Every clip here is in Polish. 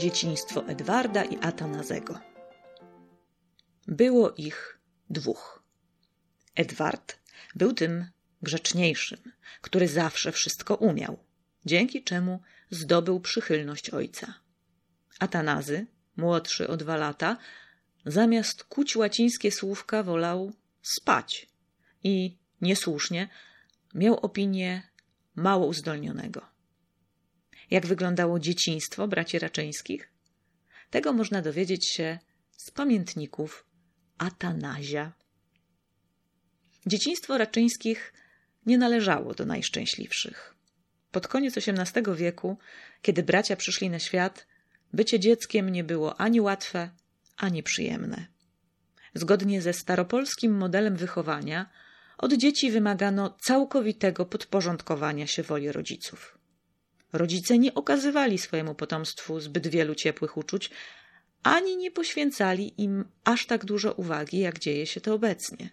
Dzieciństwo Edwarda i Atanazego. Było ich dwóch. Edward był tym grzeczniejszym, który zawsze wszystko umiał, dzięki czemu zdobył przychylność ojca. Atanazy, młodszy o dwa lata, zamiast kuć łacińskie słówka wolał spać i niesłusznie miał opinię mało uzdolnionego. Jak wyglądało dzieciństwo braci Raczyńskich? Tego można dowiedzieć się z pamiętników Atanazia. Dzieciństwo Raczyńskich nie należało do najszczęśliwszych. Pod koniec XVIII wieku, kiedy bracia przyszli na świat, bycie dzieckiem nie było ani łatwe, ani przyjemne. Zgodnie ze staropolskim modelem wychowania, od dzieci wymagano całkowitego podporządkowania się woli rodziców. Rodzice nie okazywali swojemu potomstwu zbyt wielu ciepłych uczuć, ani nie poświęcali im aż tak dużo uwagi, jak dzieje się to obecnie.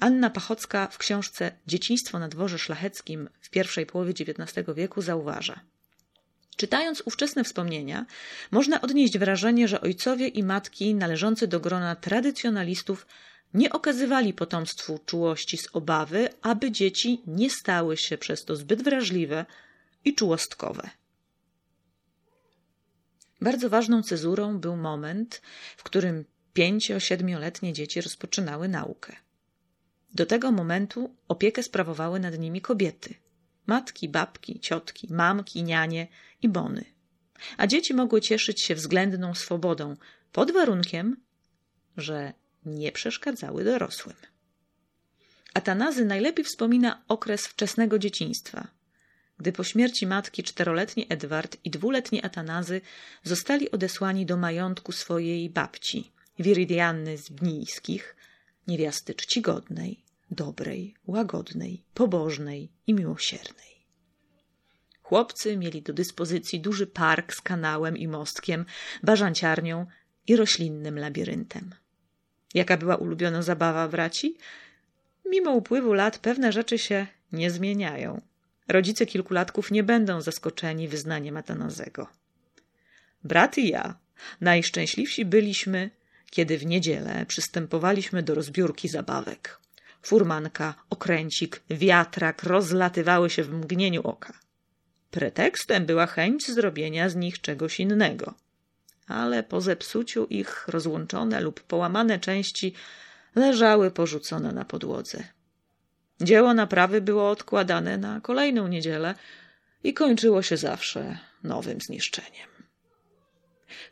Anna Pachocka w książce Dzieciństwo na dworze szlacheckim w pierwszej połowie XIX wieku zauważa. Czytając ówczesne wspomnienia, można odnieść wrażenie, że ojcowie i matki należący do grona tradycjonalistów nie okazywali potomstwu czułości z obawy, aby dzieci nie stały się przez to zbyt wrażliwe i czułostkowe. Bardzo ważną cezurą był moment, w którym pięcio-siedmioletnie dzieci rozpoczynały naukę. Do tego momentu opiekę sprawowały nad nimi kobiety matki, babki, ciotki, mamki, nianie i bony. A dzieci mogły cieszyć się względną swobodą pod warunkiem, że nie przeszkadzały dorosłym. Atanazy najlepiej wspomina okres wczesnego dzieciństwa, gdy po śmierci matki czteroletni Edward i dwuletni Atanazy zostali odesłani do majątku swojej babci, Wiridianny z Bnijskich, niewiasty czcigodnej, dobrej, łagodnej, pobożnej i miłosiernej. Chłopcy mieli do dyspozycji duży park z kanałem i mostkiem, bażanciarnią i roślinnym labiryntem. Jaka była ulubiona zabawa braci? Mimo upływu lat pewne rzeczy się nie zmieniają. Rodzice kilkulatków nie będą zaskoczeni wyznaniem Atanazego. Brat i ja najszczęśliwsi byliśmy, kiedy w niedzielę przystępowaliśmy do rozbiórki zabawek. Furmanka, okręcik, wiatrak rozlatywały się w mgnieniu oka. Pretekstem była chęć zrobienia z nich czegoś innego. Ale po zepsuciu ich rozłączone lub połamane części leżały porzucone na podłodze. Dzieło naprawy było odkładane na kolejną niedzielę i kończyło się zawsze nowym zniszczeniem.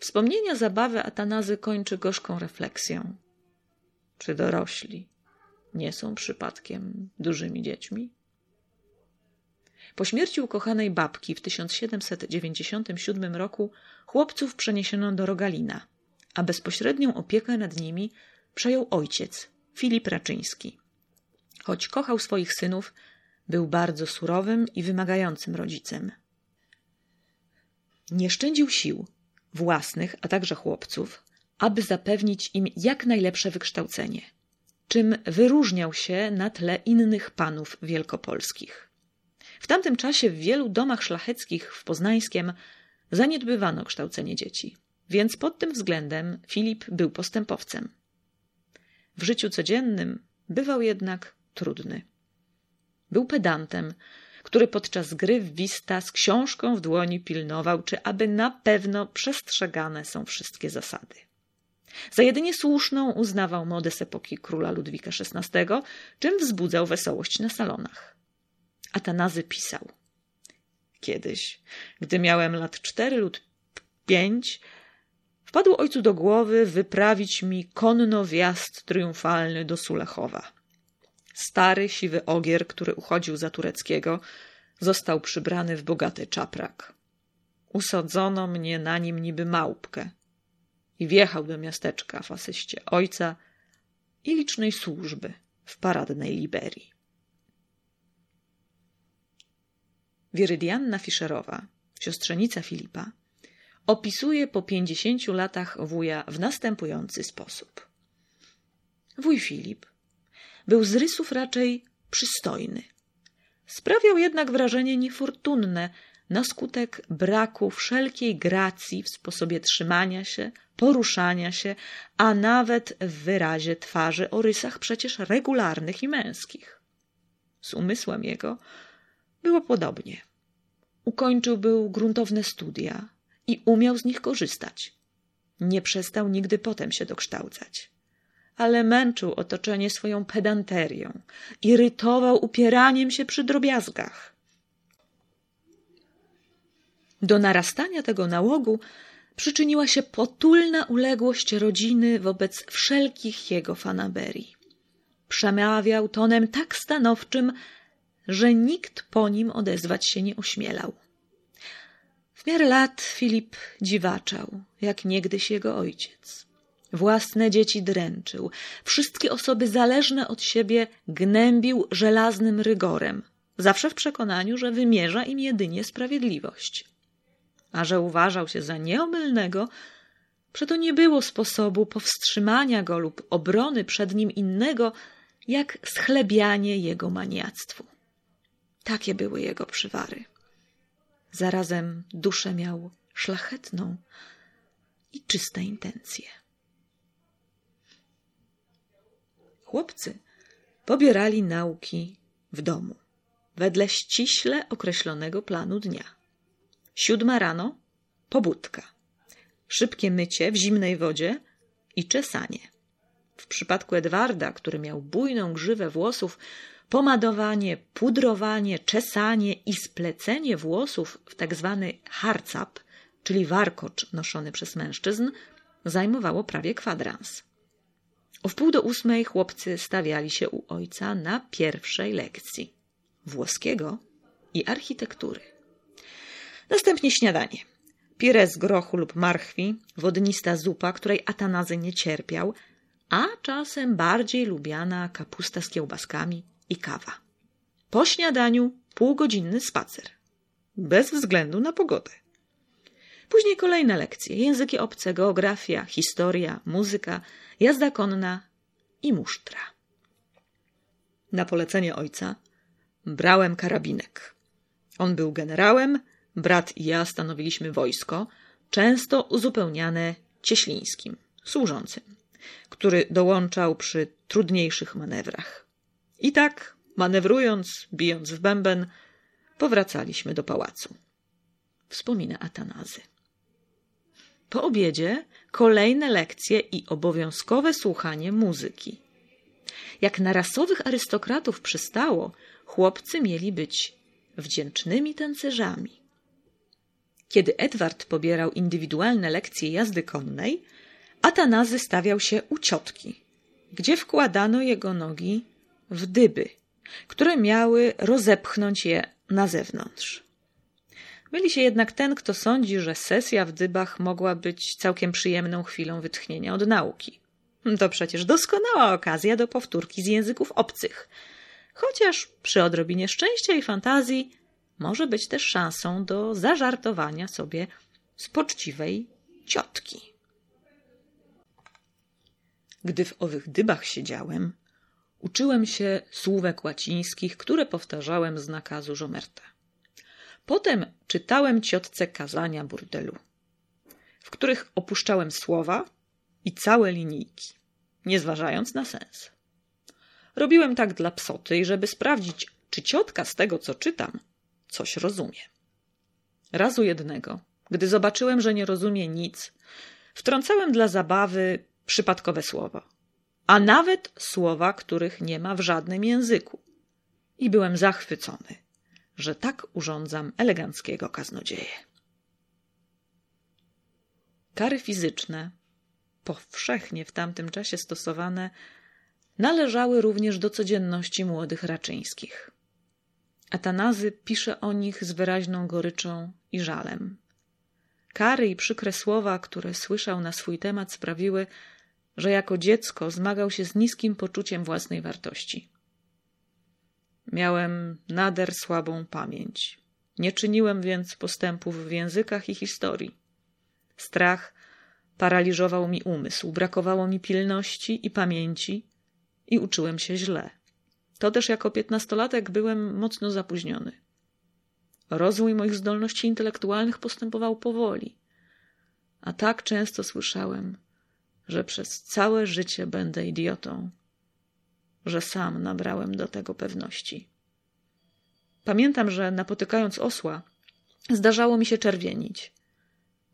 Wspomnienia zabawy Atanazy kończy gorzką refleksją. Czy dorośli nie są przypadkiem dużymi dziećmi? Po śmierci ukochanej babki w 1797 roku chłopców przeniesiono do Rogalina, a bezpośrednią opiekę nad nimi przejął ojciec, Filip Raczyński. Choć kochał swoich synów, był bardzo surowym i wymagającym rodzicem. Nie szczędził sił, własnych, a także chłopców, aby zapewnić im jak najlepsze wykształcenie, czym wyróżniał się na tle innych panów wielkopolskich. W tamtym czasie w wielu domach szlacheckich w Poznańskiem zaniedbywano kształcenie dzieci, więc pod tym względem Filip był postępowcem. W życiu codziennym bywał jednak trudny. Był pedantem, który podczas gry w wista z książką w dłoni pilnował, czy aby na pewno przestrzegane są wszystkie zasady. Za jedynie słuszną uznawał modę z epoki króla Ludwika XVI, czym wzbudzał wesołość na salonach. Atanazy pisał. Kiedyś, gdy miałem lat cztery lub pięć, wpadło ojcu do głowy wyprawić mi konno wjazd triumfalny do Sulechowa. Stary, siwy ogier, który uchodził za tureckiego, został przybrany w bogaty czaprak. Usadzono mnie na nim niby małpkę i wjechał do miasteczka w asyście ojca i licznej służby w paradnej Liberii. Wirydianna Fischerowa, siostrzenica Filipa, opisuje po pięćdziesięciu latach wuja w następujący sposób. Wuj Filip był z rysów raczej przystojny. Sprawiał jednak wrażenie niefortunne, na skutek braku wszelkiej gracji w sposobie trzymania się, poruszania się, a nawet w wyrazie twarzy o rysach przecież regularnych i męskich. Z umysłem jego było podobnie. Ukończył był gruntowne studia i umiał z nich korzystać. Nie przestał nigdy potem się dokształcać. Ale męczył otoczenie swoją pedanterią, irytował upieraniem się przy drobiazgach. Do narastania tego nałogu przyczyniła się potulna uległość rodziny wobec wszelkich jego fanaberii. Przemawiał tonem tak stanowczym, że nikt po nim odezwać się nie ośmielał. W miarę lat Filip dziwaczał, jak niegdyś jego ojciec. Własne dzieci dręczył, wszystkie osoby zależne od siebie gnębił żelaznym rygorem, zawsze w przekonaniu, że wymierza im jedynie sprawiedliwość. A że uważał się za nieomylnego, przeto nie było sposobu powstrzymania go lub obrony przed nim innego, jak schlebianie jego maniactwu. Takie były jego przywary. Zarazem duszę miał szlachetną i czyste intencje. Chłopcy pobierali nauki w domu, wedle ściśle określonego planu dnia. Siódma rano pobudka, szybkie mycie w zimnej wodzie i czesanie. W przypadku Edwarda, który miał bujną grzywę włosów, pomadowanie, pudrowanie, czesanie i splecenie włosów w tak zwany harcap, czyli warkocz noszony przez mężczyzn, zajmowało prawie kwadrans. O wpół do ósmej chłopcy stawiali się u ojca na pierwszej lekcji włoskiego i architektury. Następnie śniadanie. Pire z grochu lub marchwi, wodnista zupa, której Atanazy nie cierpiał, a czasem bardziej lubiana kapusta z kiełbaskami, i kawa. Po śniadaniu półgodzinny spacer. Bez względu na pogodę. Później kolejne lekcje: języki obce, geografia, historia, muzyka, jazda konna i musztra. Na polecenie ojca brałem karabinek. On był generałem, brat i ja stanowiliśmy wojsko, często uzupełniane cieślińskim, służącym, który dołączał przy trudniejszych manewrach. I tak, manewrując, bijąc w bęben, powracaliśmy do pałacu. Wspomina Atanazy. Po obiedzie kolejne lekcje i obowiązkowe słuchanie muzyki. Jak na rasowych arystokratów przystało, chłopcy mieli być wdzięcznymi tancerzami. Kiedy Edward pobierał indywidualne lekcje jazdy konnej, Atanazy stawiał się u ciotki, gdzie wkładano jego nogi w dyby, które miały rozepchnąć je na zewnątrz. Myli się jednak ten, kto sądzi, że sesja w dybach mogła być całkiem przyjemną chwilą wytchnienia od nauki. To przecież doskonała okazja do powtórki z języków obcych. Chociaż przy odrobinie szczęścia i fantazji może być też szansą do zażartowania sobie z poczciwej ciotki. Gdy w owych dybach siedziałem, Uczyłem się słówek łacińskich, które powtarzałem z nakazu Żomerta. Potem czytałem ciotce kazania burdelu, w których opuszczałem słowa i całe linijki, nie zważając na sens. Robiłem tak dla psoty i żeby sprawdzić, czy ciotka z tego, co czytam, coś rozumie. Razu jednego, gdy zobaczyłem, że nie rozumie nic, wtrącałem dla zabawy przypadkowe słowa a nawet słowa, których nie ma w żadnym języku. I byłem zachwycony, że tak urządzam eleganckiego kaznodzieję. Kary fizyczne, powszechnie w tamtym czasie stosowane, należały również do codzienności młodych raczyńskich. Atanazy pisze o nich z wyraźną goryczą i żalem. Kary i przykre słowa, które słyszał na swój temat, sprawiły, że jako dziecko zmagał się z niskim poczuciem własnej wartości. Miałem nader słabą pamięć. Nie czyniłem więc postępów w językach i historii. Strach paraliżował mi umysł, brakowało mi pilności i pamięci i uczyłem się źle. To też jako piętnastolatek byłem mocno zapóźniony. Rozwój moich zdolności intelektualnych postępował powoli. A tak często słyszałem, że przez całe życie będę idiotą, że sam nabrałem do tego pewności. Pamiętam, że napotykając osła, zdarzało mi się czerwienić,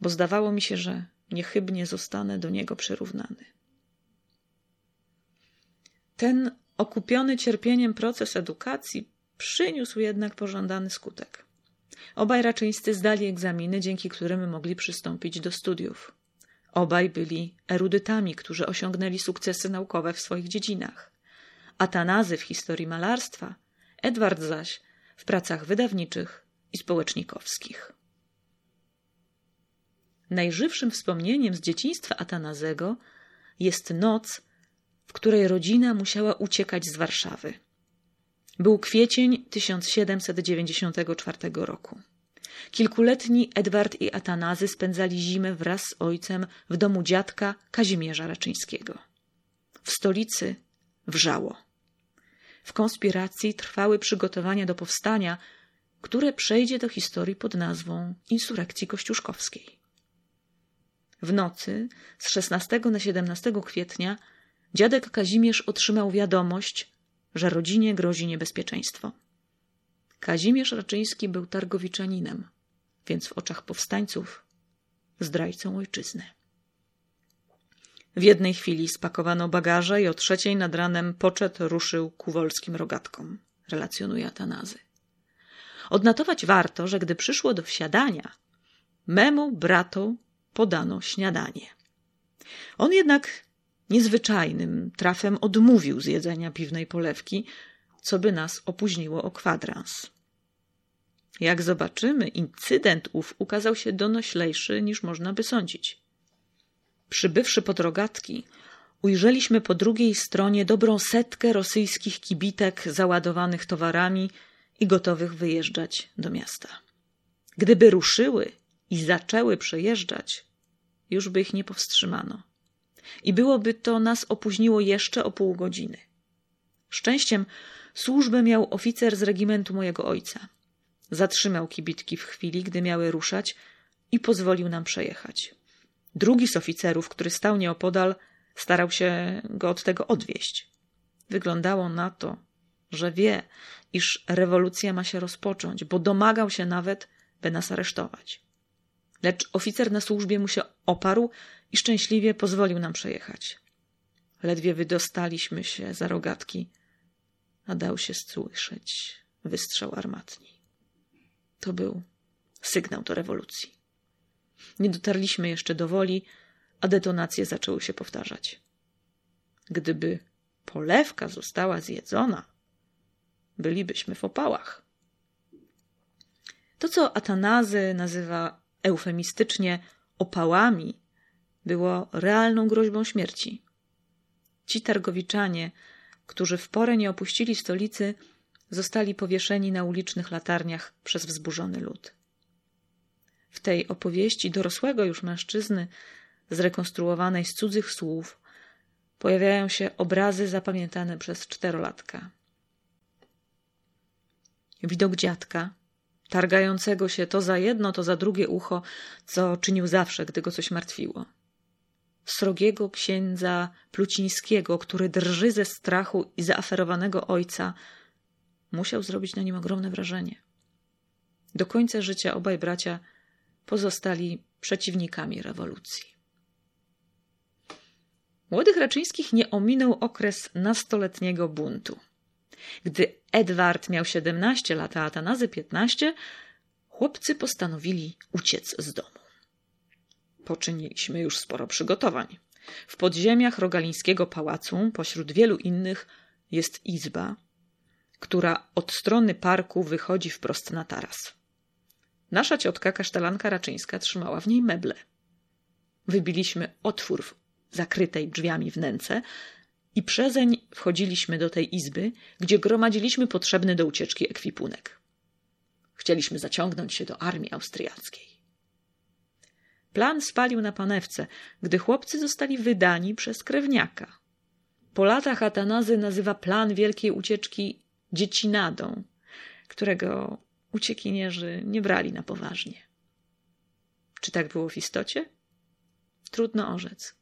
bo zdawało mi się, że niechybnie zostanę do niego przyrównany. Ten okupiony cierpieniem proces edukacji przyniósł jednak pożądany skutek. Obaj raczyńscy zdali egzaminy, dzięki którym mogli przystąpić do studiów. Obaj byli erudytami, którzy osiągnęli sukcesy naukowe w swoich dziedzinach. Atanazy w historii malarstwa, Edward zaś w pracach wydawniczych i społecznikowskich. Najżywszym wspomnieniem z dzieciństwa Atanazego jest noc, w której rodzina musiała uciekać z Warszawy. Był kwiecień 1794 roku. Kilkuletni Edward i Atanazy spędzali zimę wraz z ojcem w domu dziadka Kazimierza Raczyńskiego. W stolicy wrzało. W konspiracji trwały przygotowania do powstania, które przejdzie do historii pod nazwą insurekcji kościuszkowskiej. W nocy z 16 na 17 kwietnia dziadek Kazimierz otrzymał wiadomość, że rodzinie grozi niebezpieczeństwo. Kazimierz Raczyński był targowiczaninem, więc w oczach powstańców zdrajcą ojczyzny. W jednej chwili spakowano bagaże i o trzeciej nad ranem poczet ruszył ku wolskim rogatkom, relacjonuje Atanazy. Odnotować warto, że gdy przyszło do wsiadania, memu bratu podano śniadanie. On jednak niezwyczajnym trafem odmówił zjedzenia piwnej polewki, co by nas opóźniło o kwadrans. Jak zobaczymy, incydent ów ukazał się donoślejszy niż można by sądzić. Przybywszy pod rogatki, ujrzeliśmy po drugiej stronie dobrą setkę rosyjskich kibitek załadowanych towarami i gotowych wyjeżdżać do miasta. Gdyby ruszyły i zaczęły przejeżdżać, już by ich nie powstrzymano. I byłoby to nas opóźniło jeszcze o pół godziny. Szczęściem służbę miał oficer z regimentu mojego ojca. Zatrzymał kibitki w chwili, gdy miały ruszać i pozwolił nam przejechać. Drugi z oficerów, który stał nieopodal, starał się go od tego odwieść. Wyglądało na to, że wie, iż rewolucja ma się rozpocząć, bo domagał się nawet, by nas aresztować. Lecz oficer na służbie mu się oparł i szczęśliwie pozwolił nam przejechać. Ledwie wydostaliśmy się za rogatki, a dał się słyszeć wystrzał armatni. To był sygnał do rewolucji. Nie dotarliśmy jeszcze do woli, a detonacje zaczęły się powtarzać. Gdyby polewka została zjedzona, bylibyśmy w opałach. To, co Atanazy nazywa eufemistycznie opałami, było realną groźbą śmierci. Ci targowiczanie, którzy w porę nie opuścili stolicy, zostali powieszeni na ulicznych latarniach przez wzburzony lud. W tej opowieści dorosłego już mężczyzny, zrekonstruowanej z cudzych słów, pojawiają się obrazy zapamiętane przez czterolatka. Widok dziadka, targającego się to za jedno, to za drugie ucho, co czynił zawsze, gdy go coś martwiło. Srogiego księdza Plucińskiego, który drży ze strachu i zaaferowanego ojca, musiał zrobić na nim ogromne wrażenie. Do końca życia obaj bracia pozostali przeciwnikami rewolucji. Młodych Raczyńskich nie ominął okres nastoletniego buntu. Gdy Edward miał 17 lat, a Atanazy 15, chłopcy postanowili uciec z domu. Poczyniliśmy już sporo przygotowań. W podziemiach rogalińskiego pałacu, pośród wielu innych, jest izba, która od strony parku wychodzi wprost na taras. Nasza ciotka kasztelanka Raczyńska trzymała w niej meble. Wybiliśmy otwór w zakrytej drzwiami wnęce i przezeń wchodziliśmy do tej izby, gdzie gromadziliśmy potrzebny do ucieczki ekwipunek. Chcieliśmy zaciągnąć się do armii austriackiej. Plan spalił na panewce, gdy chłopcy zostali wydani przez krewniaka. Po latach Atanazy nazywa plan wielkiej ucieczki dziecinadą, którego uciekinierzy nie brali na poważnie. Czy tak było w istocie? Trudno orzec.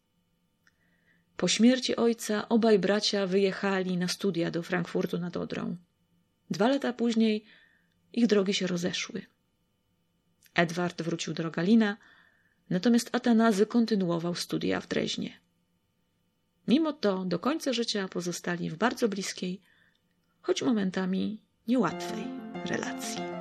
Po śmierci ojca obaj bracia wyjechali na studia do Frankfurtu nad Odrą. Dwa lata później ich drogi się rozeszły. Edward wrócił do Rogalina, natomiast Atanazy kontynuował studia w Dreźnie. Mimo to do końca życia pozostali w bardzo bliskiej, choć momentami niełatwej relacji.